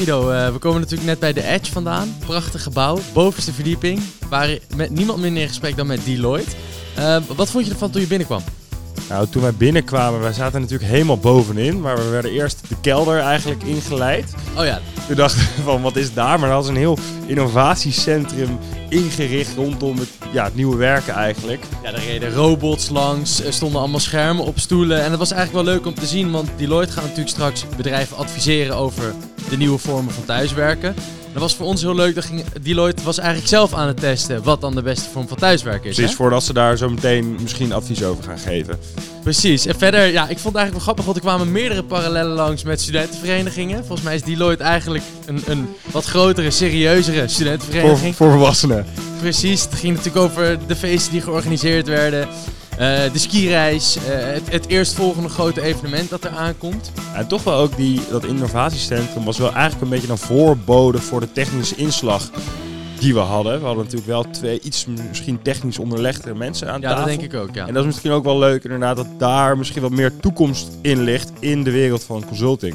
Guido, eh, we komen natuurlijk net bij de Edge vandaan. Prachtig gebouw, bovenste verdieping. Waren met niemand minder in gesprek dan met Deloitte. Uh, wat vond je ervan toen je binnenkwam? Nou, toen wij binnenkwamen, wij zaten natuurlijk helemaal bovenin. Maar we werden eerst de kelder eigenlijk ingeleid. Oh ja. Toen dachten we van, wat is daar? Maar dat was een heel innovatiecentrum ingericht rondom het, ja, het nieuwe werken eigenlijk. Ja, er reden robots langs, er stonden allemaal schermen op stoelen. En dat was eigenlijk wel leuk om te zien, want Deloitte gaat natuurlijk straks bedrijven adviseren over de nieuwe vormen van thuiswerken. Dat was voor ons heel leuk. Dat ging, Deloitte was eigenlijk zelf aan het testen wat dan de beste vorm van thuiswerken is. Precies, voordat ze daar zo meteen misschien advies over gaan geven. Precies. En verder, ja, ik vond het eigenlijk wel grappig, want er kwamen meerdere parallellen langs met studentenverenigingen. Volgens mij is Deloitte eigenlijk een, een wat grotere, serieuzere studentenvereniging. Voor, voor volwassenen. Precies. Het ging natuurlijk over de feesten die georganiseerd werden. Uh, de skireis, uh, het, het eerstvolgende grote evenement dat er aankomt. En toch wel ook die, dat innovatiecentrum was wel eigenlijk een beetje een voorbode voor de technische inslag die we hadden. We hadden natuurlijk wel twee iets misschien technisch onderlegde mensen aan ja, tafel. Ja, dat denk ik ook, ja. En dat is misschien ook wel leuk inderdaad dat daar misschien wat meer toekomst in ligt in de wereld van consulting.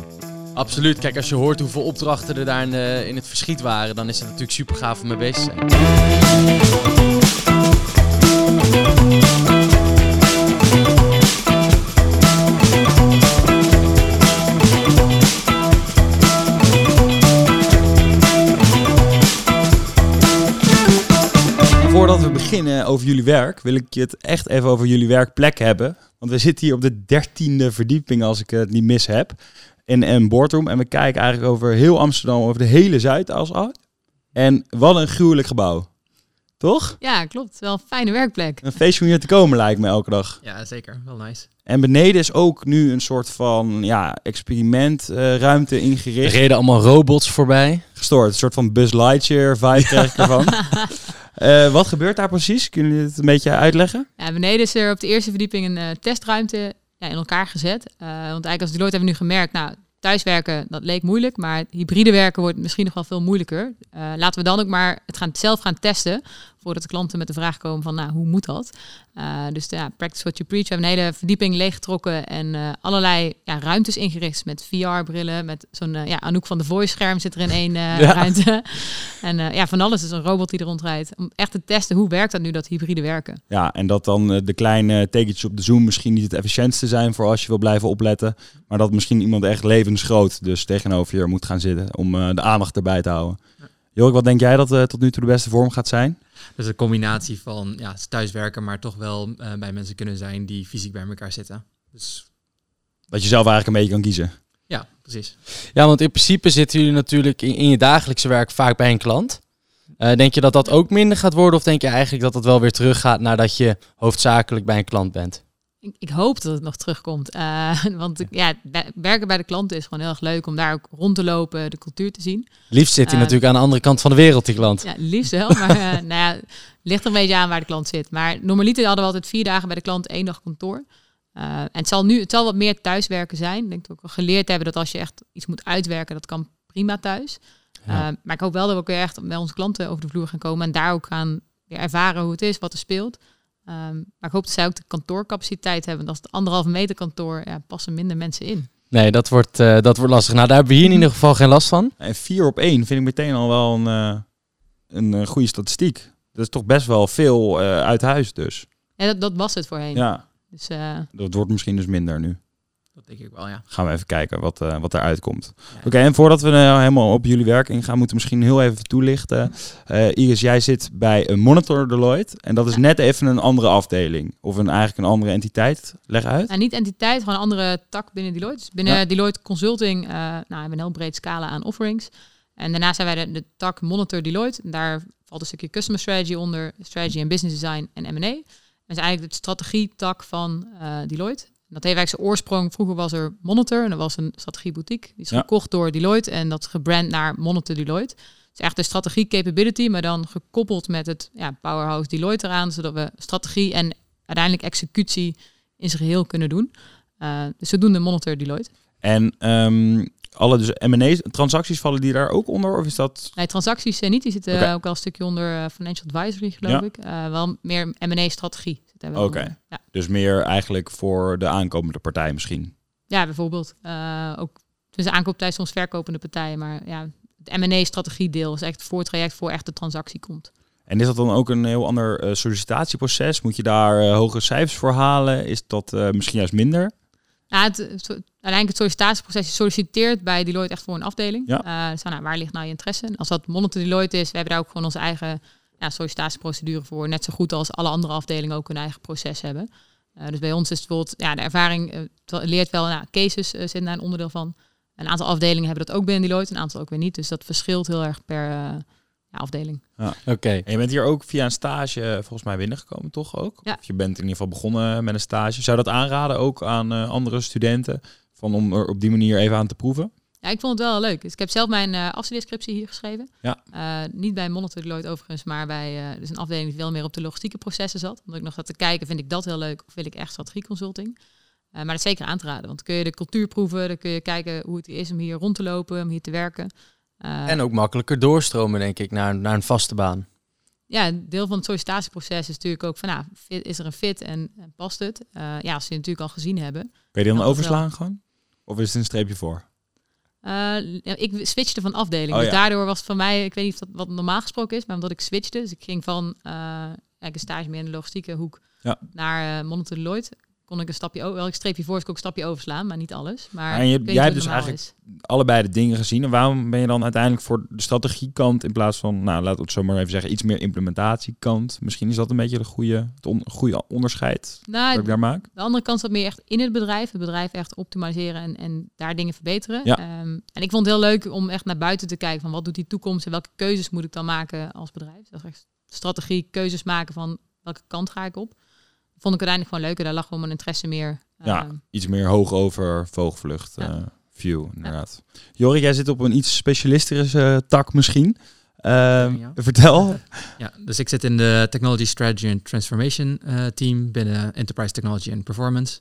Absoluut. Kijk, als je hoort hoeveel opdrachten er daar in, de, in het verschiet waren, dan is het natuurlijk super gaaf om mee bezig te zijn. Over jullie werk, wil ik het echt even over jullie werkplek hebben. Want we zitten hier op de dertiende verdieping, als ik het niet mis heb, in een boardroom. En we kijken eigenlijk over heel Amsterdam, over de hele Zuidas af. En wat een gruwelijk gebouw. Toch? Ja, klopt. Wel een fijne werkplek. Een feestje om hier te komen lijkt me elke dag. Ja, zeker. Wel nice. En beneden is ook nu een soort van ja, experimentruimte uh, ingericht. Er reden allemaal robots voorbij. Gestoord. Een soort van Buzz Lightyear vibe krijg ik ervan. uh, wat gebeurt daar precies? Kunnen jullie het een beetje uitleggen? Ja, beneden is er op de eerste verdieping een uh, testruimte ja, in elkaar gezet. want eigenlijk als Deloitte hebben we nu gemerkt, nou, thuiswerken, dat leek moeilijk, maar hybride werken wordt misschien nog wel veel moeilijker. Uh, laten we dan ook maar het gaan, zelf gaan testen, voordat de klanten met de vraag komen van, nou, hoe moet dat? Uh, dus ja, practice what you preach. We hebben een hele verdieping leeggetrokken en uh, allerlei ja, ruimtes ingericht met VR-brillen, met zo'n, ja, Anouk van de Voice-scherm zit er in één ja. ruimte. En ja, van alles is een robot die er rondrijdt. Om echt te testen, hoe werkt dat nu, dat hybride werken? Ja, en dat dan de kleine tekentjes op de Zoom misschien niet het efficiëntste zijn voor als je wil blijven opletten, maar dat misschien iemand echt levensgroot dus tegenover je moet gaan zitten om de aandacht erbij te houden. Jorik, wat denk jij dat uh, tot nu toe de beste vorm gaat zijn? Dus een combinatie van ja, thuiswerken, maar toch wel uh, bij mensen kunnen zijn die fysiek bij elkaar zitten. Dus... Dat je zelf eigenlijk een beetje kan kiezen. Ja, precies. Ja, want in principe zitten jullie natuurlijk in, in je dagelijkse werk vaak bij een klant. Uh, denk je dat dat ook minder gaat worden? Of denk je eigenlijk dat het wel weer terug gaat nadat je hoofdzakelijk bij een klant bent? Ik, ik hoop dat het nog terugkomt. Uh, want ja, werken bij de klanten is gewoon heel erg leuk om daar ook rond te lopen, de cultuur te zien. Liefst zit hij uh, natuurlijk aan de andere kant van de wereld, die klant. Ja, liefst wel. Maar uh, nou ja, ligt er een beetje aan waar de klant zit. Maar normaliter hadden we altijd vier dagen bij de klant, één dag kantoor. en het zal nu het zal wat meer thuiswerken zijn. Ik denk dat we ook al geleerd hebben dat als je echt iets moet uitwerken, dat kan prima thuis. Ja. maar ik hoop wel dat we ook weer echt bij onze klanten over de vloer gaan komen en daar ook gaan weer ervaren hoe het is, wat er speelt. Um, maar ik hoop dat zij ook de kantoorcapaciteit hebben. Want als het anderhalve meter kantoor, ja, passen minder mensen in. Nee, dat wordt, uh, dat wordt lastig. Nou, daar hebben we hier in ieder geval geen last van. En vier op één vind ik meteen al wel een, uh, een uh, goede statistiek. Dat is toch best wel veel uit huis dus. Ja, dat, dat was het voorheen. Ja. Dus, dat wordt misschien dus minder nu. Dat denk ik wel, ja. Gaan we even kijken wat, uh, wat eruit komt. Ja. Oké, okay, en voordat we nou helemaal op jullie werk ingaan, moeten we misschien heel even toelichten. Uh, Iris, jij zit bij een Monitor Deloitte. En dat is ja. net even een andere afdeling. Of een, eigenlijk een andere entiteit. Leg uit. Nou, niet entiteit, gewoon een andere tak binnen Deloitte. Dus binnen ja. Deloitte Consulting uh, nou, hebben we een heel breed scala aan offerings. En daarnaast zijn wij de, de tak Monitor Deloitte. En daar valt een stukje Customer Strategy onder. Strategy en Business Design en M&A. Dat is eigenlijk de strategietak van Deloitte. Dat heeft eigenlijk zijn oorsprong. Vroeger was er Monitor en dat was een strategieboutique. Die is ja. gekocht door Deloitte en dat is gebrand naar Monitor Deloitte. Het is echt de strategie capability, maar dan gekoppeld met het ja, powerhouse Deloitte eraan, zodat we strategie en uiteindelijk executie in zijn geheel kunnen doen. Uh, dus we doen de Monitor Deloitte. En um, alle dus M&A transacties vallen die daar ook onder of is dat? Nee, transacties uh, niet. Die zitten okay. ook wel een stukje onder uh, financial advisory, geloof ja. ik. Uh, wel meer M&A strategie. Oké. Okay. Ja. Dus meer eigenlijk voor de aankomende partij misschien. Ja, bijvoorbeeld. Uh, ook Dus aankooppartij soms verkopende partijen. Maar ja, het M&A-strategiedeel is echt het voortraject voor echt de transactie komt. En is dat dan ook een heel ander eh, sollicitatieproces? Moet je daar hogere cijfers voor halen? Is dat misschien juist minder? Ja, het, het, uiteindelijk het sollicitatieproces. Je solliciteert bij Deloitte echt voor een afdeling. Ja. dus nou, waar ligt nou je interesse? En als dat monitor Deloitte is, we hebben daar ook gewoon onze eigen ja, sollicitatieprocedure voor. Net zo goed als alle andere afdelingen ook hun eigen proces hebben. dus bij ons is het bijvoorbeeld ja, de ervaring leert wel, nou, cases zitten daar een onderdeel van. Een aantal afdelingen hebben dat ook binnen Deloitte, een aantal ook weer niet. Dus dat verschilt heel erg per ja, afdeling. Ja. Oké. En je bent hier ook via een stage volgens mij binnengekomen, toch ook? Ja. Of je bent in ieder geval begonnen met een stage. Zou dat aanraden ook aan uh, andere studenten? Van om er op die manier even aan te proeven? Ja, ik vond het wel leuk. Dus ik heb zelf mijn uh, afstudeerscriptie hier geschreven. Ja. Uh, niet bij Monitor Deloitte overigens, maar bij uh, dus een afdeling die veel meer op de logistieke processen zat. Omdat ik nog zat te kijken, vind ik dat heel leuk of wil ik echt strategieconsulting? maar dat is zeker aan te raden, want dan kun je de cultuur proeven, dan kun je kijken hoe het is om hier rond te lopen, om hier te werken. En ook makkelijker doorstromen, denk ik, naar, naar een vaste baan. Ja, deel van het sollicitatieproces is natuurlijk ook van, nou, fit, is er een fit en, en past het? ja, als ze je natuurlijk al gezien hebben. Kun je die dan overslaan gewoon? Of is het een streepje voor? Uh, ja, ik switchte van afdeling. Oh, dus ja. daardoor was het voor mij, ik weet niet of dat wat normaal gesproken is, maar omdat ik switchte, dus ik ging van uh, eigenlijk een stage meer in de logistieke hoek Ja. naar uh, Monitor Deloitte, kon ik een stapje over, wel ik streepje voor, dus ik ook een stapje overslaan, maar niet alles. Maar En je- jij hebt dus eigenlijk allebei de dingen gezien. En waarom ben je dan uiteindelijk voor de strategiekant in plaats van, nou laten we het zo maar even zeggen, iets meer implementatiekant? Misschien is dat een beetje de goede, het on- goede onderscheid is. dat Nou, ik daar maak. De andere kant zat meer echt in het bedrijf. Het bedrijf echt optimaliseren en, en daar dingen verbeteren. Ja. Ehm, en ik vond het heel leuk om echt naar buiten te kijken van wat doet die toekomst en welke keuzes moet ik dan maken als bedrijf. Dat is echt strategie, keuzes maken van welke kant ga ik op. Vond ik uiteindelijk gewoon leuker. Daar lag gewoon mijn interesse meer. Ja. ehm, Iets meer hoog over vogelvlucht Ja. eh, view, inderdaad. Jorik, jij zit op een iets specialistische eh, tak misschien. Ehm, Ja. Vertel. Ja, dus ik zit in de Technology Strategy and Transformation eh, team binnen Enterprise Technology and Performance.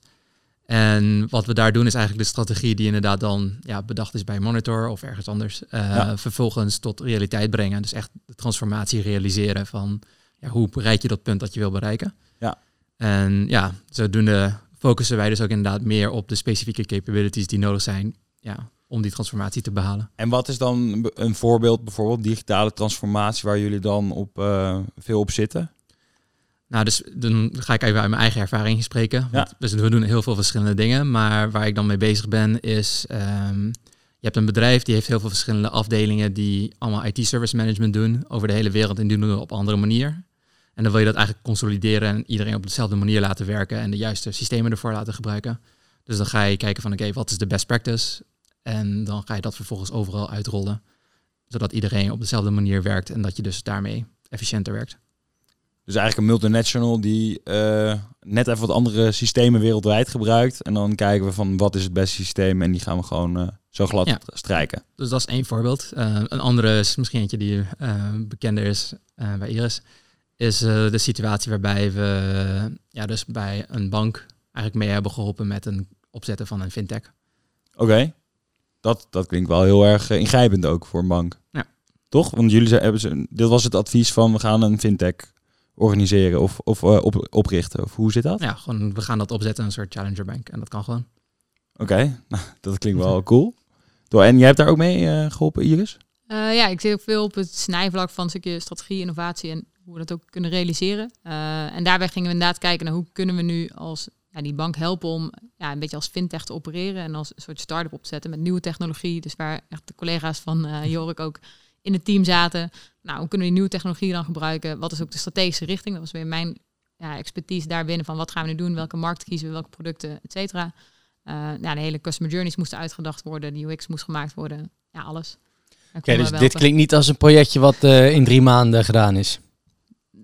En wat we daar doen is eigenlijk de strategie die inderdaad dan ja, bedacht is bij Monitor of ergens anders. eh, Ja. Vervolgens tot realiteit brengen. Dus echt de transformatie realiseren van ja, hoe bereik je dat punt dat je wil bereiken. En ja, zodoende focussen wij dus ook inderdaad meer op de specifieke capabilities die nodig zijn ja, om die transformatie te behalen. En wat is dan een voorbeeld, bijvoorbeeld digitale transformatie, waar jullie dan op, eh, veel op zitten? Nou, dus dan ga ik even uit mijn eigen ervaring spreken. Ja. Dus we doen heel veel verschillende dingen. Maar waar ik dan mee bezig ben is... ehm, je hebt een bedrijf die heeft heel veel verschillende afdelingen... die allemaal IT-service management doen over de hele wereld... en die doen het op een andere manier. En dan wil je dat eigenlijk consolideren... en iedereen op dezelfde manier laten werken... en de juiste systemen ervoor laten gebruiken. Dus dan ga je kijken van... oké, wat is de best practice? En dan ga je dat vervolgens overal uitrollen... zodat iedereen op dezelfde manier werkt... en dat je dus daarmee efficiënter werkt. Dus eigenlijk een multinational die eh, net even wat andere systemen wereldwijd gebruikt. En dan kijken we van wat is het beste systeem en die gaan we gewoon eh, zo glad Ja. strijken. Dus dat is één voorbeeld. Eh, een andere is misschien eentje die bekender is bij Iris. Is eh, de situatie waarbij we ja, dus bij een bank eigenlijk mee hebben geholpen met een opzetten van een fintech. Oké, dat, dat klinkt wel heel erg eh, ingrijpend ook voor een bank. Ja. Toch? Want jullie zijn, hebben ze, dit was het advies van we gaan een fintech organiseren of, of eh, op, oprichten. Of hoe zit dat? Ja, gewoon we gaan dat opzetten, een soort challenger bank. En dat kan gewoon. Oké, nou, dat klinkt wel cool. En jij hebt daar ook mee eh, geholpen, Iris? Eh, ja, ik zit ook veel op het snijvlak van een stukje strategie, innovatie en hoe we dat ook kunnen realiseren. Eh, en daarbij gingen we inderdaad kijken naar hoe kunnen we nu als ja, die bank helpen om ja, een beetje als fintech te opereren en als een soort start-up op te zetten met nieuwe technologie. Dus waar echt de collega's van eh Jorik ook in het team zaten. Nou, hoe kunnen we die nieuwe technologie dan gebruiken? Wat is ook de strategische richting? Dat was weer mijn ja, expertise daarbinnen van wat gaan we nu doen? Welke markt kiezen we? Welke producten, et cetera. Eh, ja, de hele customer journeys moesten uitgedacht worden. De UX moest gemaakt worden. Ja, alles. Oké, dus dit klinkt niet als een projectje wat in drie maanden gedaan is.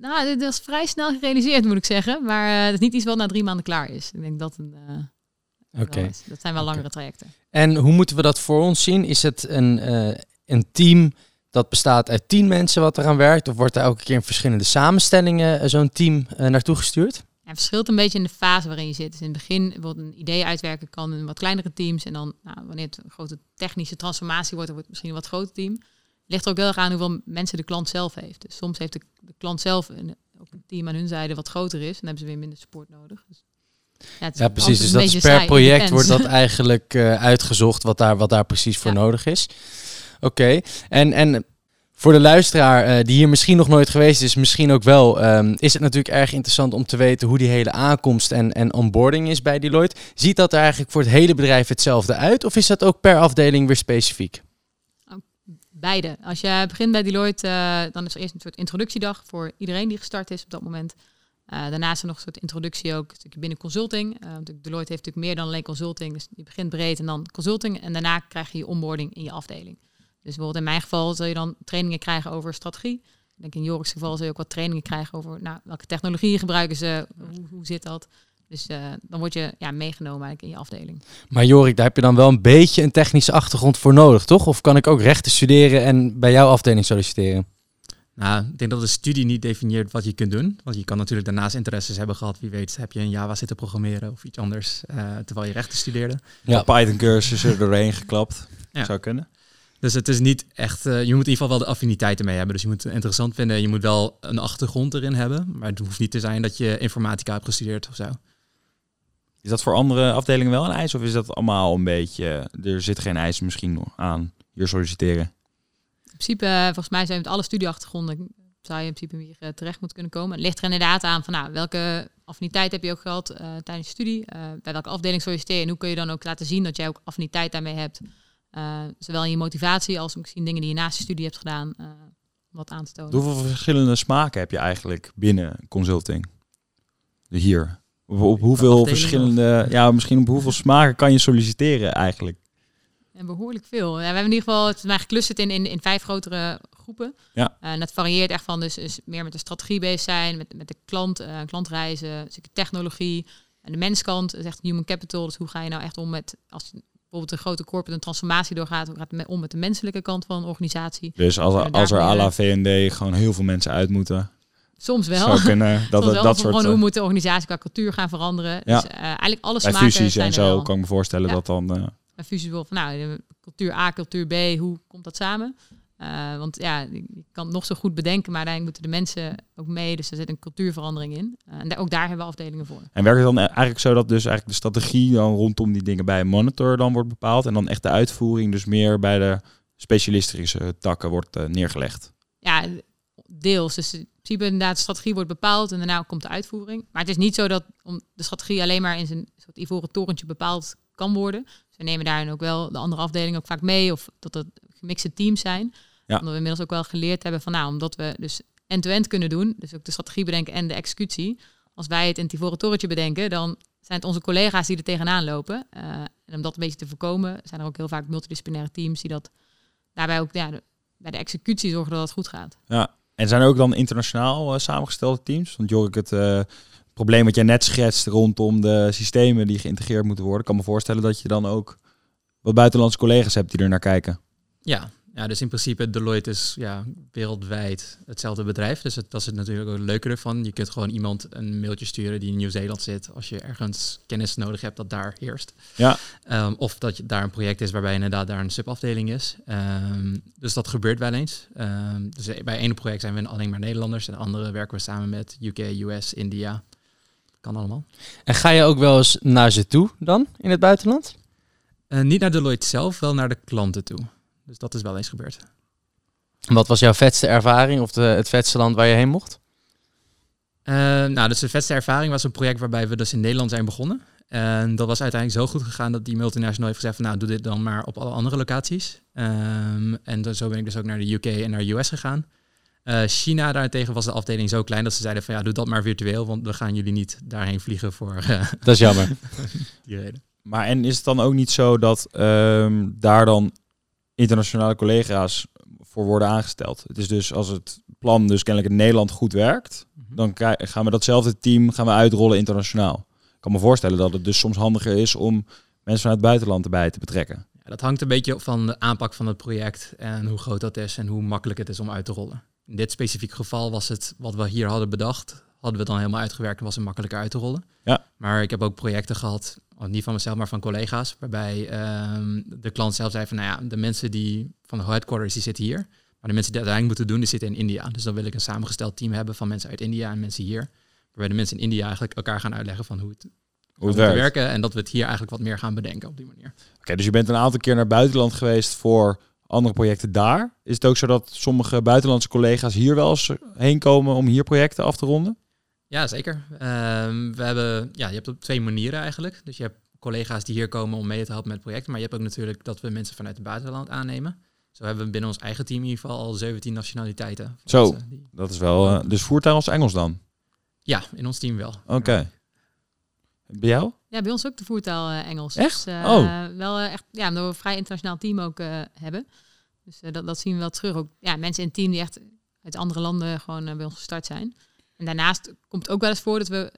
Nou, dit was vrij snel gerealiseerd, moet ik zeggen. Maar eh, het is niet iets wat na drie maanden klaar is. Ik denk dat een. eh, Oké. is. Dat zijn wel langere trajecten. En hoe moeten we dat voor ons zien? Is het een, eh, een team dat bestaat uit tien mensen wat eraan werkt? Of wordt er elke keer in verschillende samenstellingen zo'n team naartoe gestuurd? Ja, het verschilt een beetje in de fase waarin je zit. Dus in het begin bijvoorbeeld een idee uitwerken kan in wat kleinere teams. En dan nou, wanneer het een grote technische transformatie wordt, dan wordt het misschien een wat groter team. Ligt er ook heel erg aan hoeveel mensen de klant zelf heeft. Dus soms heeft de, de klant zelf een, ook een team aan hun zijde wat groter is. En dan hebben ze weer minder support nodig. Dus Ja, precies. Dus dat is per saai, project wordt dat eigenlijk eh, uitgezocht wat daar, wat daar precies voor Ja. nodig is. Oké. En, en voor de luisteraar eh, die hier misschien nog nooit geweest is, misschien ook wel, ehm, is het natuurlijk erg interessant om te weten hoe die hele aankomst en, en onboarding is bij Deloitte. Ziet dat er eigenlijk voor het hele bedrijf hetzelfde uit? Of is dat ook per afdeling weer specifiek? Beide. Als je begint bij Deloitte, eh, dan is er eerst een soort introductiedag voor iedereen die gestart is op dat moment. Eh, daarnaast is er nog een soort introductie ook een binnen consulting. Eh, Deloitte heeft natuurlijk meer dan alleen consulting. Dus je begint breed en dan consulting. En daarna krijg je je onboarding in je afdeling. Dus bijvoorbeeld in mijn geval zul je dan trainingen krijgen over strategie. Ik denk in Jorik's geval zul je ook wat trainingen krijgen over nou, welke technologieën gebruiken ze, hoe zit dat. Dus eh, dan word je ja, meegenomen eigenlijk in je afdeling. Maar Jorik, daar heb je dan wel een beetje een technische achtergrond voor nodig, toch? Of kan ik ook rechten studeren en bij jouw afdeling solliciteren? Nou, ik denk dat de studie niet definieert wat je kunt doen. Want je kan natuurlijk daarnaast interesses hebben gehad. Wie weet heb je in Java zitten programmeren of iets anders. eh, terwijl je rechten studeerde. Ja. De Python cursus er doorheen geklapt. Ja. Zou kunnen. Dus het is niet echt... eh, je moet in ieder geval wel de affiniteit ermee hebben. Dus je moet het interessant vinden. Je moet wel een achtergrond erin hebben. Maar het hoeft niet te zijn dat je informatica hebt gestudeerd of zo. Is dat voor andere afdelingen wel een eis? Of is dat allemaal een beetje... Er zit geen eis misschien aan hier solliciteren? In principe, eh, volgens mij zijn met alle studieachtergronden zou je in principe hier eh, terecht moeten kunnen komen. Het ligt er inderdaad aan van nou, welke affiniteit heb je ook gehad eh, tijdens je studie, bij welke afdeling solliciteer je en hoe kun je dan ook laten zien dat jij ook affiniteit daarmee hebt. Zowel in je motivatie als misschien dingen die je naast je studie hebt gedaan, om dat aan te tonen. Hoeveel verschillende smaken heb je eigenlijk binnen consulting? Hier. Op, op hoeveel verschillende... Ja, misschien op hoeveel smaken kan je solliciteren eigenlijk? En behoorlijk veel. Ja, we hebben in ieder geval het is mij geclusterd in, in, in vijf grotere groepen. Ja. Eh, en dat varieert echt van dus, dus meer met de strategie bezig zijn, met, met de klant, eh, klantreizen, dus technologie. En de menskant is echt human capital. Dus hoe ga je nou echt om met, als bijvoorbeeld een grote corporate een transformatie doorgaat, hoe gaat het met- om met de menselijke kant van een organisatie? Dus als, er- als er à la VND gewoon heel veel mensen uit moeten... Soms wel. Zou kunnen dat, wel dat soort... gewoon, eh, hoe moet de organisatie qua cultuur gaan veranderen? Ja. Dus eh, eigenlijk alle bij fusies zijn en zo wel. kan ik me voorstellen Ja. dat dan... eh, een fusie wil van nou, cultuur A, cultuur B, hoe komt dat samen? Eh, want ja, je kan het nog zo goed bedenken, maar uiteindelijk moeten de mensen ook mee. Dus er zit een cultuurverandering in. Eh, en daar- ook daar hebben we afdelingen voor. En werkt het dan eigenlijk zo dat dus eigenlijk de strategie dan rondom die dingen bij een monitor dan wordt bepaald en dan echt de uitvoering dus meer bij de specialistische takken wordt eh, neergelegd? Ja, deels. Dus principe inderdaad, de strategie wordt bepaald en daarna komt de uitvoering. Maar het is niet zo dat om de strategie alleen maar in zijn soort ivoren torentje bepaald kan worden. Dus we nemen daarin ook wel de andere afdelingen ook vaak mee of dat het gemixte teams zijn. Ja. Omdat we inmiddels ook wel geleerd hebben van nou, omdat we dus end-to-end kunnen doen, dus ook de strategie bedenken en de executie. Als wij het in het ivoren torentje bedenken, dan zijn het onze collega's die er tegenaan lopen. Eh, en om dat een beetje te voorkomen, zijn er ook heel vaak multidisciplinaire teams die dat daarbij ook ja, de- bij de executie zorgen dat het goed gaat. Ja. En zijn ook dan internationaal eh, samengestelde teams? Want Jorik, het eh, probleem wat jij net schetst rondom de systemen die geïntegreerd moeten worden, kan me voorstellen dat je dan ook wat buitenlandse collega's hebt die er naar kijken. Ja, ja, dus in principe Deloitte is ja, wereldwijd hetzelfde bedrijf. Dus het, dat is het natuurlijk ook het leuke ervan. Je kunt gewoon iemand een mailtje sturen die in Nieuw-Zeeland zit. Als je ergens kennis nodig hebt dat daar heerst. Ja. Ehm, of dat je, daar een project is waarbij inderdaad daar een subafdeling is. Ehm, dus dat gebeurt wel eens. Ehm, dus bij ene project zijn we alleen maar Nederlanders. En de andere werken we samen met UK, US, India. Kan allemaal. En ga je ook wel eens naar ze toe dan in het buitenland? Eh, niet naar Deloitte zelf, wel naar de klanten toe. Dus dat is wel eens gebeurd. Wat was jouw vetste ervaring of de, het vetste land waar je heen mocht? Eh, nou, dus de vetste ervaring was een project waarbij we dus in Nederland zijn begonnen. En dat was uiteindelijk zo goed gegaan dat die multinational heeft gezegd van nou, doe dit dan maar op alle andere locaties. Ehm, en dan, zo ben ik dus ook naar de UK en naar de US gegaan. Eh, China daarentegen was de afdeling zo klein dat ze zeiden van ja, doe dat maar virtueel, want we gaan jullie niet daarheen vliegen voor eh, Dat is jammer. die reden. Maar en is het dan ook niet zo dat ehm, daar dan internationale collega's voor worden aangesteld? Het is dus als het plan dus kennelijk in Nederland goed werkt, dan krij- gaan we datzelfde team gaan we uitrollen internationaal. Ik kan me voorstellen dat het dus soms handiger is om mensen vanuit het buitenland erbij te betrekken. Ja, dat hangt een beetje van de aanpak van het project en hoe groot dat is en hoe makkelijk het is om uit te rollen. In dit specifieke geval was het wat we hier hadden bedacht, hadden we dan helemaal uitgewerkt en was het makkelijker uit te rollen. Ja. Maar ik heb ook projecten gehad, niet van mezelf, maar van collega's, waarbij ehm, de klant zelf zei van, nou ja, de mensen die van de headquarters die zitten hier, maar de mensen die uiteindelijk moeten doen, die zitten in India. Dus dan wil ik een samengesteld team hebben van mensen uit India en mensen hier, waarbij de mensen in India eigenlijk elkaar gaan uitleggen van hoe het Hoe werkt. werken. En dat we het hier eigenlijk wat meer gaan bedenken op die manier. Oké, dus je bent een aantal keer naar buitenland geweest voor andere projecten daar. Is het ook zo dat sommige buitenlandse collega's hier wel eens heen komen om hier projecten af te ronden? Ja, zeker. Ehm, we hebben, ja, je hebt op twee manieren eigenlijk. Dus je hebt collega's die hier komen om mee te helpen met projecten. Maar je hebt ook natuurlijk dat we mensen vanuit het buitenland aannemen. Zo hebben we binnen ons eigen team in ieder geval al 17 nationaliteiten. Zo. die- Dat is wel... eh, dus voertuig als Engels dan? Ja, in ons team wel. Oké. Bij jou? Ja, bij ons ook de voertaal eh, Engels. Echt? Dus, eh, Oh. Wel echt, ja, omdat we een vrij internationaal team ook eh, hebben. Dus eh, dat, dat zien we wel terug. Ook ja, mensen in het team die echt uit andere landen gewoon bij ons gestart zijn. En daarnaast komt het ook wel eens voor dat we,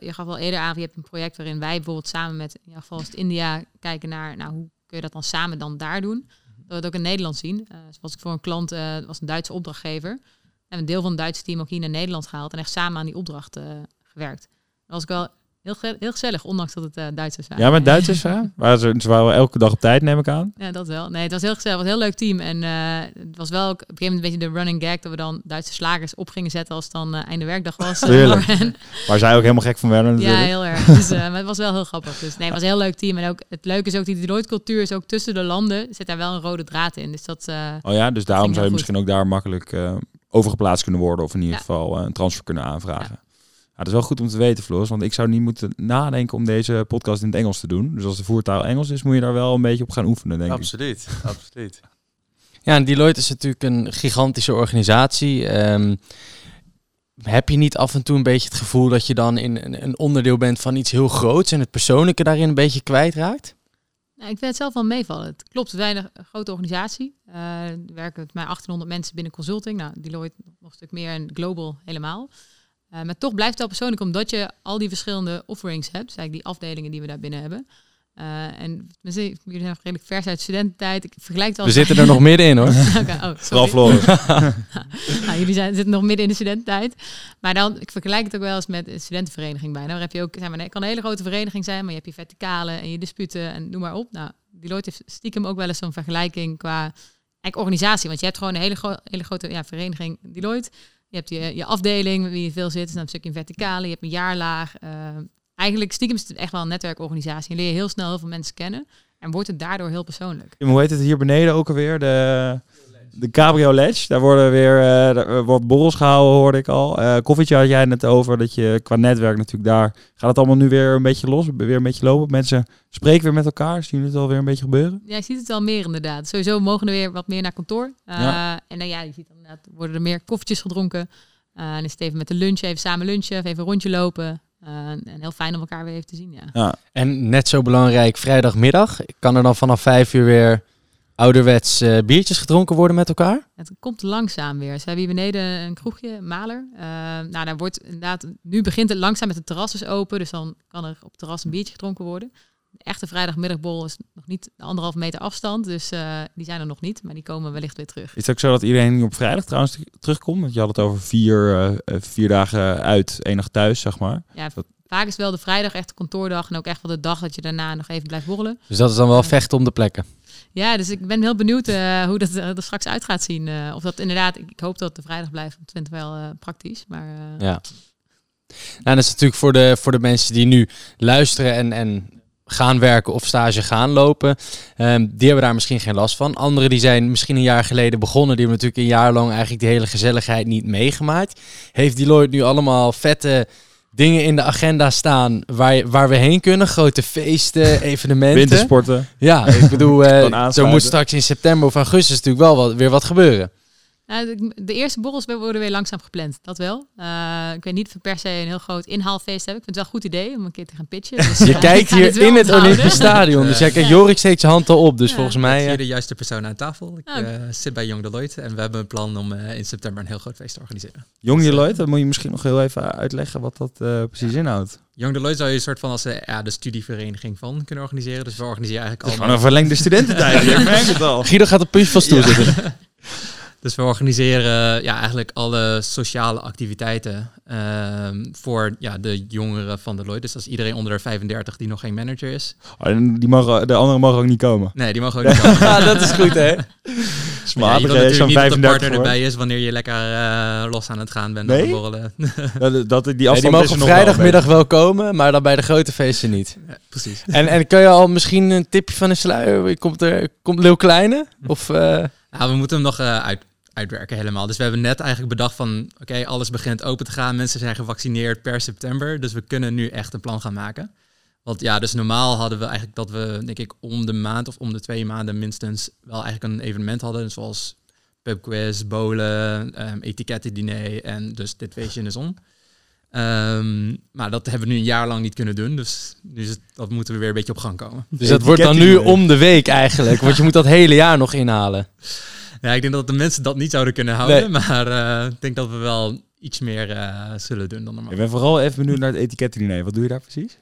je gaf al eerder aan, je hebt een project waarin wij bijvoorbeeld samen met, in ieder geval het India, kijken naar, nou, hoe kun je dat dan samen dan daar doen? Dat we het ook in Nederland zien. Eh zoals ik voor een klant, dat was een Duitse opdrachtgever. En een deel van het Duitse team ook hier naar Nederland gehaald en echt samen aan die opdracht eh, gewerkt. Dat was ik wel heel, ge- heel gezellig, ondanks dat het eh Duitsers waren. Ja, met Duitsers? Waren ze, ze waren elke dag op tijd, neem ik aan. Ja, dat wel. Nee, het was heel gezellig. Het was een heel leuk team. En eh, het was wel ook op een gegeven moment een beetje de running gag dat we dan Duitse slagers op gingen zetten als het dan eh, einde werkdag was. eh, Tuurlijk. Waar zij ook helemaal gek van werden ja, natuurlijk. heel erg. Dus, eh, maar het was wel heel grappig. Dus nee, het was een heel leuk team. En ook het leuke is ook die Deloitte cultuur is ook tussen de landen zit daar wel een rode draad in. Dus dat eh, Oh ja, dus daarom zou je misschien ook daar makkelijk eh, overgeplaatst kunnen worden. Of in ieder Ja. geval eh, een transfer kunnen aanvragen. Ja. Dat is wel goed om te weten, Floris. Want ik zou niet moeten nadenken om deze podcast in het Engels te doen. Dus als de voertaal Engels is, moet je daar wel een beetje op gaan oefenen, denk ik. Absoluut, absoluut. Ja, en Deloitte is natuurlijk een gigantische organisatie. Ehm, heb je niet af en toe een beetje het gevoel dat je dan in een, een onderdeel bent van iets heel groots en het persoonlijke daarin een beetje kwijtraakt? Nou, ik vind het zelf wel meevallen. Het klopt, we zijn een grote organisatie. Eh, er werken met mij 1800 mensen binnen consulting. Nou, Deloitte nog een stuk meer en global helemaal. Eh, maar toch blijft het wel persoonlijk, omdat je al die verschillende offerings hebt. Dus eigenlijk die afdelingen die we daar binnen hebben. Eh, en jullie zijn redelijk vers uit studententijd. Ik vergelijk het wel We zitten er nog middenin hoor. Oké, oh, sorry. Vooral Floris. nou, jullie zijn, zitten nog midden in de studententijd. Maar dan, ik vergelijk het ook wel eens met een studentenvereniging bijna. Daar heb je ook, zeg maar, het kan een hele grote vereniging zijn, maar je hebt je verticale en je disputen en noem maar op. Nou, Deloitte heeft stiekem ook wel eens zo'n vergelijking qua eigenlijk organisatie. Want je hebt gewoon een hele, gro- hele grote ja, vereniging Deloitte. Je hebt je, je afdeling, wie je veel zit, dan een stukje een verticale. Je hebt een jaarlaag. eh, eigenlijk stiekem is het echt wel een netwerkorganisatie. En leer je heel snel heel veel mensen kennen. En wordt het daardoor heel persoonlijk. Hoe heet het hier beneden ook alweer? De, de Cabrio Ledge. Daar worden weer eh, daar wordt borrels gehouden, hoorde ik al. Eh koffietje had jij net over. Dat je qua netwerk natuurlijk daar... Gaat het allemaal nu weer een beetje los? Weer een beetje lopen? Mensen spreken weer met elkaar? Zien jullie het alweer een beetje gebeuren? Ja, je ziet het wel meer inderdaad. Sowieso mogen er weer wat meer naar kantoor. Uh, Ja. En dan ja, je ziet inderdaad, worden er meer koffietjes gedronken. Uh, en is het even met de lunch, even samen lunchen, even een rondje lopen. Uh, en heel fijn om elkaar weer even te zien, ja. Ja. En net zo belangrijk, vrijdagmiddag kan er dan vanaf vijf uur weer ouderwets eh, biertjes gedronken worden met elkaar? Het komt langzaam weer. Ze hebben hier beneden een kroegje, Maler. Uh, nou, daar wordt inderdaad, nu begint het langzaam met de terrassen open. Dus dan kan er op het terras een biertje gedronken worden. De echte vrijdagmiddagbol is nog niet de anderhalf meter afstand. Dus uh, die zijn er nog niet, maar die komen wellicht weer terug. Is het ook zo dat iedereen op vrijdag trouwens terugkomt? Want je had het over vier, uh, vier dagen uit, één dag thuis, zeg maar. Ja, dat... vaak is wel de vrijdag echt de kantoordag. En ook echt wel de dag dat je daarna nog even blijft borrelen. Dus dat is dan wel vechten om de plekken? Ja, dus ik ben heel benieuwd uh, hoe dat er straks uit gaat zien. Uh, of dat inderdaad, ik, hoop dat de vrijdag blijft. Want het wel praktisch. Maar, ja. Nou, dat is natuurlijk voor de, voor de mensen die nu luisteren en, en gaan werken of stage gaan lopen. Um, die hebben daar misschien geen last van. Anderen die zijn misschien een jaar geleden begonnen. Die hebben natuurlijk een jaar lang eigenlijk die hele gezelligheid niet meegemaakt. Heeft Deloitte nu allemaal vette dingen in de agenda staan waar, waar we heen kunnen. Grote feesten, evenementen. Wintersporten. Ja, ik bedoel, uh, zo moet straks in september of augustus natuurlijk wel wat, weer wat gebeuren. Nou, de, de, eerste borrels worden weer langzaam gepland, dat wel. Uh, ik weet niet of we per se een heel groot inhaalfeest hebben. Ik vind het wel een goed idee om een keer te gaan pitchen. Dus, je uh, kijkt hier het in het Olympisch Stadion. Dus ja, kijk, Jorik steekt zijn hand al op. Dus ja. volgens mij... Ik hier de juiste persoon aan tafel. Ik oh. zit bij Jong Deloitte en we hebben een plan om in september een heel groot feest te organiseren. Jong Deloitte, dan moet je misschien nog heel even uitleggen wat dat uh, precies ja. inhoudt. Jong Deloitte zou je een soort van als de, ja, de studievereniging van kunnen organiseren. Dus we organiseren eigenlijk al. Gewoon een verlengde studententijd, je merkt het al. Guido gaat op puntje van stoel zitten. Dus we organiseren ja, eigenlijk alle sociale activiteiten um, voor ja, de jongeren van Deloitte. Dus dat is iedereen onder de 35 die nog geen manager is. Oh, en die mogen, de anderen mogen ook niet komen? Nee, die mogen ook niet komen. ja, dat is goed hè. Smatig, je wil hè, natuurlijk zo'n niet dat de 35 partner erbij is wanneer je lekker eh, los aan het gaan bent. Nee? Nee? Borrelen. Dat, dat, die Nee, die is mogen vrijdagmiddag wel komen, maar dan bij de grote feesten niet. Ja, precies. En, en kan je al misschien een tipje van de sluier? Komt er komt Leeuw Kleine? Of, eh, Nou, we moeten hem nog eh, uit, uitwerken helemaal. Dus we hebben net eigenlijk bedacht van... Oké, alles begint open te gaan. Mensen zijn gevaccineerd per september. Dus we kunnen nu echt een plan gaan maken. Want ja, dus normaal hadden we eigenlijk dat we, denk ik, om de maand of om de twee maanden minstens wel eigenlijk een evenement hadden. Zoals pubquiz, bowlen, um, etikettendiner en dus dit feestje in de zon. Ehm, maar dat hebben we nu een jaar lang niet kunnen doen. Dus, dus dat moeten we weer een beetje op gang komen. dus dat wordt dan nu om de week eigenlijk. Want je moet dat hele jaar nog inhalen. Ja, ik denk dat de mensen dat niet zouden kunnen houden. Nee. Maar eh, ik denk dat we wel iets meer eh, zullen doen dan normaal. Ik ben vooral even benieuwd naar het etikettendiner. Wat doe je daar precies?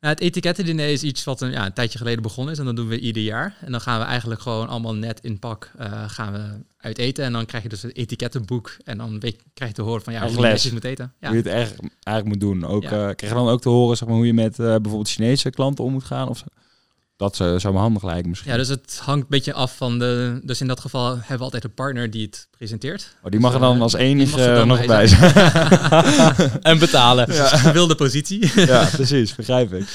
Het etikettendiner is iets wat een, ja, een tijdje geleden begonnen is. En dat doen we ieder jaar. En dan gaan we eigenlijk gewoon allemaal net in pak eh, gaan we uit eten. En dan krijg je dus het etikettenboek. En dan weet, krijg je te horen van ja, hoe je moet eten. Ja. Hoe je het echt, eigenlijk moet doen. Ook, Ja. krijg je dan ook te horen zeg maar, hoe je met bijvoorbeeld Chinese klanten om moet gaan? Of zo? Dat zou, zou me handig lijken misschien. ja, dus het hangt een beetje af van de... Dus in dat geval hebben we altijd een partner die het presenteert. oh, die mag er dan als Die enige er dan nog bij zijn. En betalen. Dus een gewilde positie. ja, precies. Begrijp ik.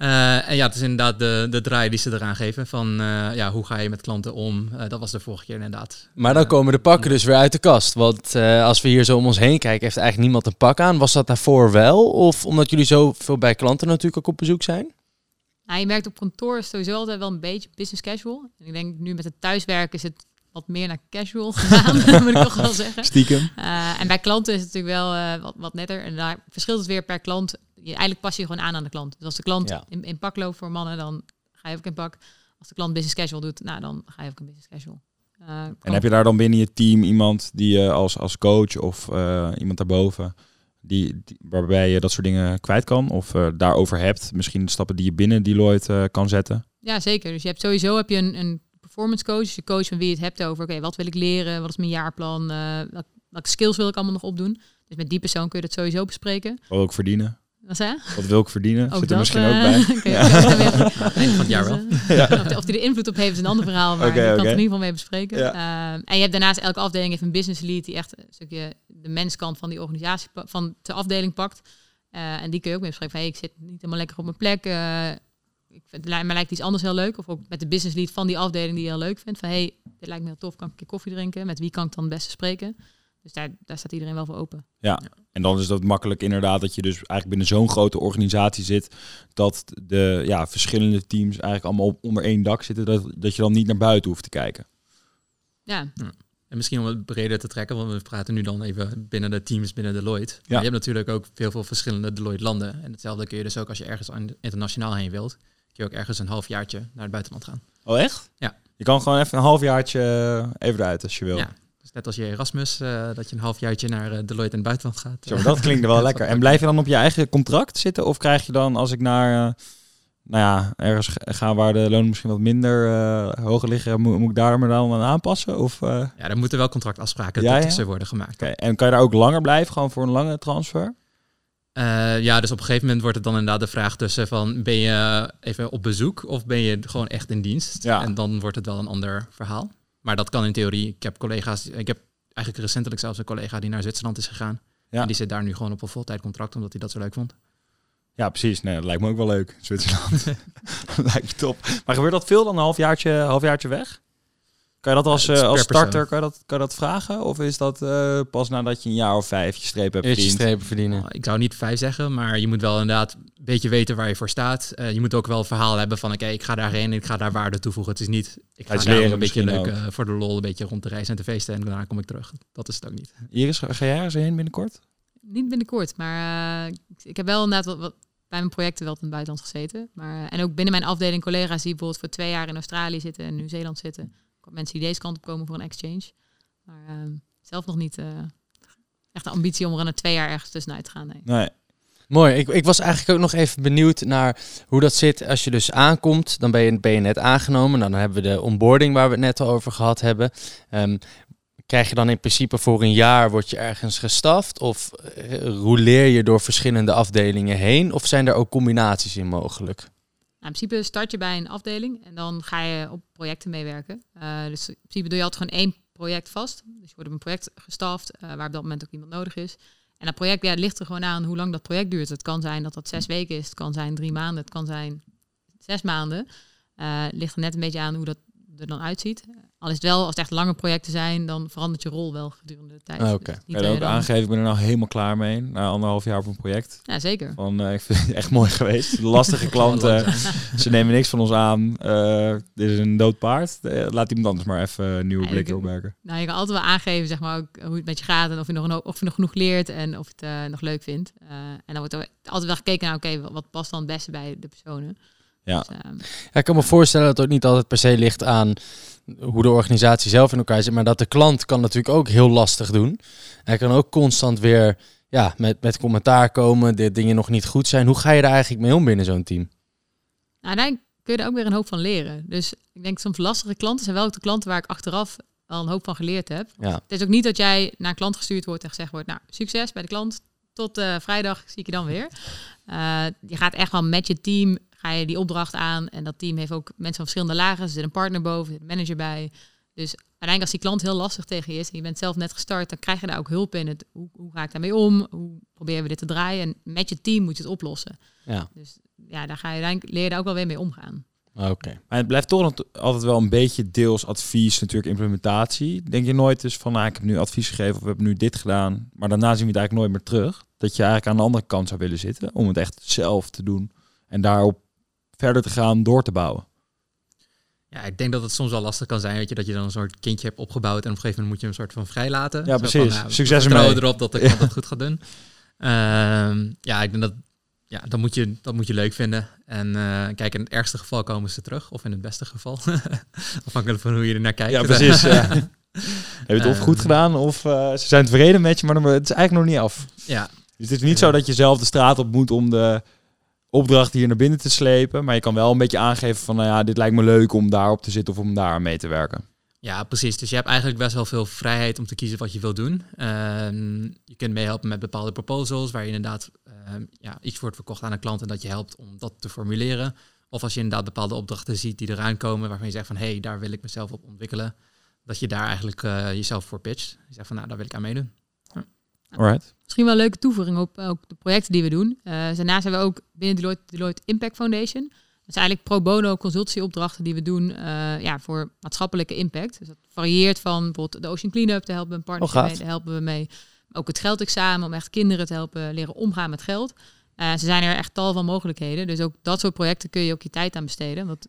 Eh, en ja, het is inderdaad de, de draai die ze eraan geven. Van eh, ja, hoe ga je met klanten om? Eh, dat was de vorige keer inderdaad. Maar dan komen de pakken dus weer uit de kast. Want eh, als we hier zo om ons heen kijken, heeft eigenlijk niemand een pak aan. Was dat daarvoor wel? Of omdat jullie zoveel bij klanten natuurlijk ook op bezoek zijn? Nou, je merkt op kantoor is sowieso altijd wel een beetje business casual. En ik denk nu met het thuiswerken is het wat meer naar casual gegaan, moet ik toch wel zeggen. Stiekem. Eh, en bij klanten is het natuurlijk wel eh, wat, wat netter. En daar verschilt het weer per klant. Je, eigenlijk pas je gewoon aan aan de klant. Dus als de klant Ja. in, in pak loopt voor mannen, dan ga je ook in pak. Als de klant business casual doet, nou, dan ga je ook in business casual. Eh, En heb je daar dan binnen je team iemand die je als, als coach of iemand daarboven, die, die, waarbij je dat soort dingen kwijt kan? Of eh, daarover hebt? Misschien stappen die je binnen Deloitte eh, kan zetten? Ja, zeker. Dus je hebt sowieso heb je een, een performance coach. Dus je coach van wie je het hebt over, oké, wat wil ik leren? Wat is mijn jaarplan? welk- welke skills wil ik allemaal nog opdoen? Dus met die persoon kun je dat sowieso bespreken. Ik verdienen? Wat zei? Wat wil ik verdienen? Ook Zit er dat, misschien eh, ook bij? kun je Ja. van het jaar wel. Eh, Of, die er invloed op heeft is een ander verhaal, maar Oké, je kan oké. het er in ieder geval mee bespreken. Ja. Ehm, en je hebt daarnaast elke afdeling heeft een business lead die echt een stukje de menskant van die organisatie van de afdeling pakt. Eh, en die kun je ook mee bespreken. Van, hey, ik zit niet helemaal lekker op mijn plek. eh, ik vind, mij lijkt iets anders heel leuk. Of ook met de business lead van die afdeling die je heel leuk vindt. Van hey, dit lijkt me heel tof. Kan ik een keer koffie drinken? Met wie kan ik dan het beste spreken? Dus daar, daar staat iedereen wel voor open. En dan is dat makkelijk inderdaad dat je dus eigenlijk binnen zo'n grote organisatie zit, dat de ja, verschillende teams eigenlijk allemaal op, onder één dak zitten, dat, dat je dan niet naar buiten hoeft te kijken. Ja, En misschien om het breder te trekken, want we praten nu dan even binnen de teams binnen Deloitte. Maar Ja. je hebt natuurlijk ook heel veel verschillende Deloitte landen. En hetzelfde kun je dus ook als je ergens internationaal heen wilt, kun je ook ergens een halfjaartje naar het buitenland gaan. Oh echt? Ja. Je kan gewoon even een halfjaartje even eruit als je wil. Ja. Dus net als je Erasmus, eh, dat je een halfjaartje naar eh, Deloitte in het buitenland gaat. Zo, dat klinkt wel lekker. En blijf je dan op je eigen contract zitten? Of krijg je dan, als ik naar, eh, nou ja, ergens ga- waar de lonen misschien wat minder hoger liggen, moet, moet ik daar me dan aan aanpassen? Of, Ja, daar moeten wel contractafspraken Ja, ja. tussen worden gemaakt. En kan je daar ook langer blijven, gewoon voor een lange transfer? Ja, dus op een gegeven moment wordt het dan inderdaad de vraag tussen van ben je even op bezoek of ben je gewoon echt in dienst? Ja. En dan wordt het wel een ander verhaal. Maar dat kan in theorie. Ik heb collega's, ik heb eigenlijk recentelijk zelfs een collega die naar Zwitserland is gegaan. Ja. En die zit daar nu gewoon op een voltijd contract omdat hij dat zo leuk vond. Ja, precies. Nee, dat lijkt me ook wel leuk. Zwitserland. lijkt me top. Maar gebeurt dat veel dan een halfjaartje, halfjaartje weg? Kan je dat als, eh, als starter kan je dat, kan je dat vragen? Of is dat eh, pas nadat je een jaar of vijf je streep hebt je verdiend? strepen verdienen. Nou, Ik zou niet vijf zeggen, maar je moet wel inderdaad een beetje weten waar je voor staat. Eh, je moet ook wel een verhaal hebben van oké, ik ga daarheen en ik ga daar waarde toevoegen. Het is niet, ik ga daar leren een beetje leuk eh, voor de lol, een beetje rond te reizen en te feesten en daarna kom ik terug. Dat is het ook niet. Iris, ga ga jij ergens heen binnenkort? niet binnenkort, maar eh, ik, heb wel inderdaad wat, wat bij mijn projecten wel in het buitenland gezeten. Maar, en ook binnen mijn afdeling collega's die bijvoorbeeld voor twee jaar in Australië zitten en Nieuw-Zeeland zitten. Mensen die deze kant op komen voor een exchange. Maar eh, zelf nog niet eh, echt de ambitie om er een twee jaar ergens tussenuit te gaan. Nee. Nee. Mooi. Ik, ik was eigenlijk ook nog even benieuwd naar hoe dat zit als je dus aankomt. Dan ben je, ben je net aangenomen. Dan hebben we de onboarding waar we het net al over gehad hebben. Ehm, krijg je dan in principe voor een jaar, word je ergens gestaft? Of eh, rouleer je door verschillende afdelingen heen? Of zijn er ook combinaties in mogelijk? In principe start je bij een afdeling en dan ga je op projecten meewerken. Uh, dus in principe doe je altijd gewoon één project vast. Dus je wordt op een project gestaft uh, waar op dat moment ook iemand nodig is. En dat project ja, ligt er gewoon aan hoe lang dat project duurt. Het kan zijn dat dat zes weken is, het kan zijn drie maanden, het kan zijn zes maanden. Uh, ligt er net een beetje aan hoe dat er dan uitziet. Al is het wel, als het echt lange projecten zijn, dan verandert je rol wel gedurende de tijd. Ah, Oké. Dus Kan je dan ook aangeven, ik ben er nou helemaal klaar mee. Na anderhalf jaar op een project. Ja, zeker. Van, uh, ik vind het echt mooi geweest. De lastige klanten, ze nemen niks van ons aan. Uh, dit is een dood paard. Uh, laat iemand anders maar even een nieuwe Ja, blik ik- opmerken. Nou, je kan altijd wel aangeven, zeg maar, ook hoe het met je gaat en of je nog, een- of je nog genoeg leert en of je het eh, nog leuk vindt. Eh, en dan wordt er altijd wel gekeken naar, oké, wat- wat past dan het beste bij de personen. Ja. Dus, ehm, Ja, ik kan me voorstellen dat het ook niet altijd per se ligt aan hoe de organisatie zelf in elkaar zit, maar dat de klant kan natuurlijk ook heel lastig doen. Hij kan ook constant weer ja, met, met commentaar komen, de dingen nog niet goed zijn. Hoe ga je daar eigenlijk mee om binnen zo'n team? nou, daar kun je er ook weer een hoop van leren. Dus ik denk soms lastige klanten zijn wel ook de klanten waar ik achteraf al een hoop van geleerd heb. Ja. Het is ook niet dat jij naar een klant gestuurd wordt en gezegd wordt, nou, succes bij de klant. Tot eh, vrijdag zie ik je dan weer. Eh, je gaat echt wel met je team, ga je die opdracht aan. En dat team heeft ook mensen van verschillende lagen. Er zit een partner boven, er zit een manager bij. Dus uiteindelijk als die klant heel lastig tegen je is en je bent zelf net gestart, dan krijg je daar ook hulp in. Het, hoe, hoe ga ik daarmee om? Hoe proberen we dit te draaien? En met je team moet je het oplossen. Ja, Dus ja, daar ga je uiteindelijk leer je daar ook wel weer mee omgaan. oké. Maar het blijft toch altijd wel een beetje deels advies, natuurlijk implementatie. Denk je nooit dus van, nou, ik heb nu advies gegeven of we hebben nu dit gedaan, maar daarna zien we het eigenlijk nooit meer terug. Dat je eigenlijk aan de andere kant zou willen zitten om het echt zelf te doen en daarop verder te gaan, door te bouwen. Ja, ik denk dat het soms wel lastig kan zijn, weet je, dat je dan een soort kindje hebt opgebouwd en op een gegeven moment moet je hem soort van vrijlaten. Ja, Zo precies. Van, nou, Succes we vertrouwen ermee. erop dat klant dat goed gaat doen. Ehm, ja, ik denk dat, ja, dat moet je, dat moet je leuk vinden. En eh, kijk, in het ergste geval komen ze terug, of in het beste geval. Afhankelijk van hoe je er naar kijkt. Ja, precies. ja. Heb je het of Eh, goed gedaan of eh, ze zijn tevreden met je, maar het is eigenlijk nog niet af. ja, Dus het is niet zo dat je zelf de straat op moet om de opdracht hier naar binnen te slepen. Maar je kan wel een beetje aangeven van, nou ja, dit lijkt me leuk om daarop te zitten of om daar mee te werken. Ja, precies. Dus je hebt eigenlijk best wel veel vrijheid om te kiezen wat je wil doen. Ehm, je kunt meehelpen met bepaalde proposals, waar je inderdaad ehm, ja, iets wordt verkocht aan een klant en dat je helpt om dat te formuleren. Of als je inderdaad bepaalde opdrachten ziet die eraan komen, waarvan je zegt van hé, hey, daar wil ik mezelf op ontwikkelen. Dat je daar eigenlijk eh, jezelf voor pitcht. Je zegt van nou, daar wil ik aan meedoen. Alright. Misschien wel een leuke toevoeging op ook de projecten die we doen. Eh daarnaast hebben we ook binnen Deloitte, Deloitte Impact Foundation. Dat zijn eigenlijk pro bono consultieopdrachten die we doen eh, ja, voor maatschappelijke impact. Dus dat varieert van bijvoorbeeld de Ocean Cleanup, daar helpen we een partnership Oh, mee, daar helpen we mee. Ook het geldexamen, om echt kinderen te helpen leren omgaan met geld. Eh ze zijn er echt tal van mogelijkheden. Dus ook dat soort projecten kun je ook je tijd aan besteden. Want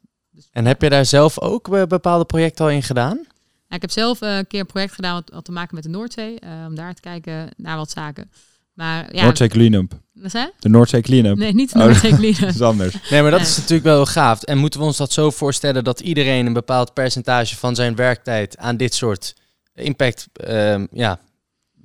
En heb je daar zelf ook eh, bepaalde projecten al in gedaan? Nou, ik heb zelf eh, een keer een project gedaan wat had te maken met de Noordzee. eh, om daar te kijken naar wat zaken. Maar ja, Noordzee Cleanup. wat zei? De Noordzee Cleanup. Nee, niet de Oh, Noordzee Cleanup. Dat is anders. Nee, maar dat Nee. is natuurlijk wel heel gaaf. En moeten we ons dat zo voorstellen dat iedereen een bepaald percentage van zijn werktijd aan dit soort impact ehm, ja,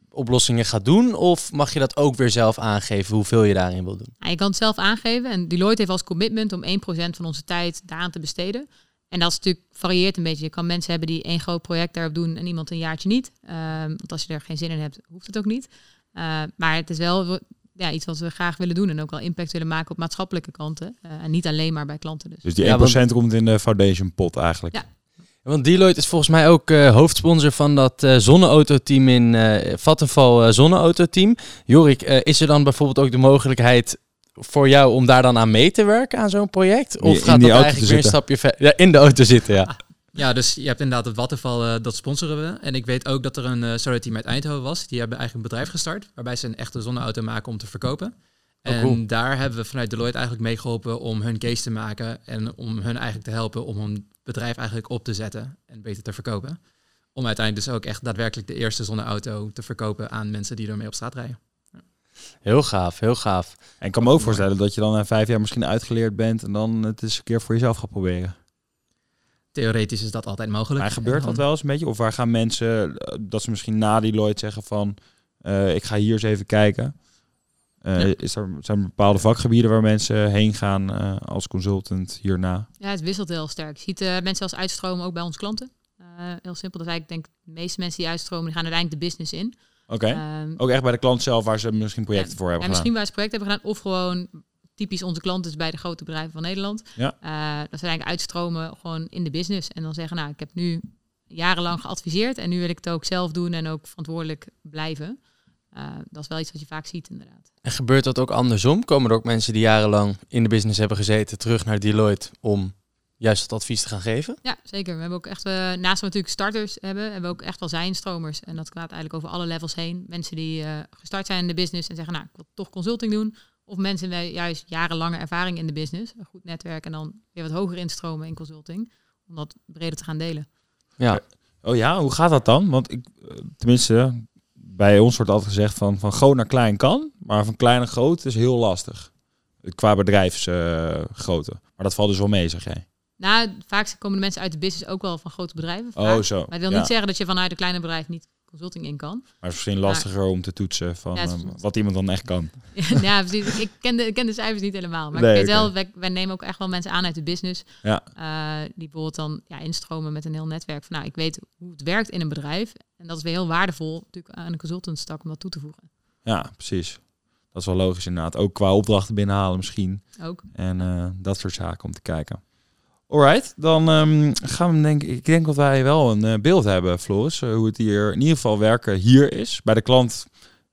oplossingen gaat doen? Of mag je dat ook weer zelf aangeven hoeveel je daarin wil doen? Nou, je kan het zelf aangeven. En Deloitte heeft als commitment om 1% van onze tijd daaraan te besteden. En dat is natuurlijk varieert een beetje. Je kan mensen hebben die één groot project daarop doen en iemand een jaartje niet. Ehm, want als je er geen zin in hebt, hoeft het ook niet. Eh, maar het is wel ja, iets wat we graag willen doen en ook wel impact willen maken op maatschappelijke kanten. Eh, en niet alleen maar bij klanten dus. Dus die 1% Ja, want- komt in de foundation pot eigenlijk. Ja. Want Deloitte is volgens mij ook eh, hoofdsponsor van dat eh zonneautoteam in eh Vattenval eh, zonneautoteam. Jorik, eh, is er dan bijvoorbeeld ook de mogelijkheid voor jou om daar dan aan mee te werken aan zo'n project? Of in gaat die dat auto eigenlijk weer een stapje verder? Ja, in de auto zitten, ja. Ja, dus je hebt inderdaad het Wattenval, eh, dat sponsoren we. En ik weet ook dat er een uh, solar team uit Eindhoven was. Die hebben eigenlijk een bedrijf gestart, waarbij ze een echte zonneauto maken om te verkopen. Oh, en cool. daar hebben we vanuit Deloitte eigenlijk meegeholpen om hun case te maken en om hun eigenlijk te helpen om hun bedrijf eigenlijk op te zetten en beter te verkopen. Om uiteindelijk dus ook echt daadwerkelijk de eerste zonneauto te verkopen aan mensen die ermee op straat rijden. Heel gaaf, heel gaaf. En ik kan me ook voorstellen dat je dan na vijf jaar misschien uitgeleerd bent en dan het eens een keer voor jezelf gaat proberen. Theoretisch is dat altijd mogelijk. Maar gebeurt dat wel eens een beetje? Of waar gaan mensen, eh, dat ze misschien na die Lloyd zeggen van, eh, ik ga hier eens even kijken. Eh, Ja. is er, zijn er bepaalde vakgebieden waar mensen heen gaan eh, als consultant hierna? Ja, het wisselt heel sterk. Je ziet eh, mensen zelfs uitstromen ook bij onze klanten. Eh, heel simpel. Dat is eigenlijk denk ik de meeste mensen die uitstromen, die gaan uiteindelijk de business in. Oké. Ehm, Ook echt bij de klant zelf waar ze misschien projecten voor hebben en gedaan. misschien waar ze project hebben gedaan of gewoon typisch onze klant is bij de grote bedrijven van Nederland. Ja. Eh, dat ze eigenlijk uitstromen gewoon in de business. En dan zeggen, nou, ik heb nu jarenlang geadviseerd en nu wil ik het ook zelf doen en ook verantwoordelijk blijven. Uh, dat is wel iets wat je vaak ziet, inderdaad. En gebeurt dat ook andersom? Komen er ook mensen die jarenlang in de business hebben gezeten terug naar Deloitte om juist het advies te gaan geven? Ja, zeker. We hebben ook echt, uh, naast we natuurlijk starters hebben, hebben we ook echt wel zijnstromers. En dat gaat eigenlijk over alle levels heen. Mensen die uh, gestart zijn in de business en zeggen, nou, ik wil toch consulting doen. Of mensen met juist jarenlange ervaring in de business, een goed netwerk en dan weer wat hoger instromen in consulting, om dat breder te gaan delen. Ja. Oh ja, hoe gaat dat dan? Want ik, tenminste, bij ons wordt altijd gezegd van, van groot naar klein kan, maar van klein naar groot is heel lastig. Qua bedrijfsgrootte. Uh, maar dat valt dus wel mee, zeg jij. Nou, vaak komen de mensen uit de business ook wel van grote bedrijven. Vaak. Oh, zo. Maar dat wil ja. niet zeggen dat je vanuit een kleine bedrijf niet consulting in kan. Maar het is misschien lastiger maar, om te toetsen van ja, uh, wat iemand dan echt kan. ja, precies. Ik ken, de, ik ken de cijfers niet helemaal. Maar Nee, ik weet wel, wij, wij nemen ook echt wel mensen aan uit de business. Ja. eh, die bijvoorbeeld dan ja, instromen met een heel netwerk. Van, nou, ik weet hoe het werkt in een bedrijf. En dat is weer heel waardevol natuurlijk aan een consultantstak om dat toe te voegen. Ja, precies. Dat is wel logisch inderdaad. Ook qua opdrachten binnenhalen misschien. Ook. En eh, dat soort zaken om te kijken. Alright, dan ehm, gaan we denk ik. Ik denk dat wij wel een eh, beeld hebben, Floris. eh, hoe het hier in ieder geval werken hier is. Bij de klant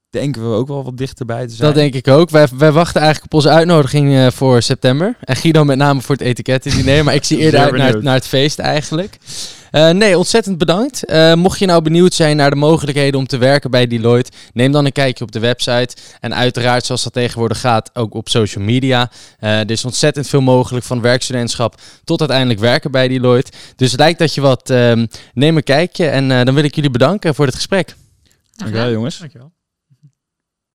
denken we ook wel wat dichterbij te zijn. Dat denk ik ook. Wij, wij wachten eigenlijk op onze uitnodiging eh, voor september. En Guido met name voor het etikettendiner. maar ik zie eerder uit naar, naar het feest eigenlijk. Eh, nee, ontzettend bedankt. Eh, mocht je nou benieuwd zijn naar de mogelijkheden om te werken bij Deloitte, neem dan een kijkje op de website. En uiteraard, zoals dat tegenwoordig gaat, ook op social media. Eh, er is ontzettend veel mogelijk van werkstudentschap tot uiteindelijk werken bij Deloitte. Dus het lijkt dat je wat, ehm, neem een kijkje. En eh, dan wil ik jullie bedanken voor het gesprek. Dankjewel jongens. Dankjewel.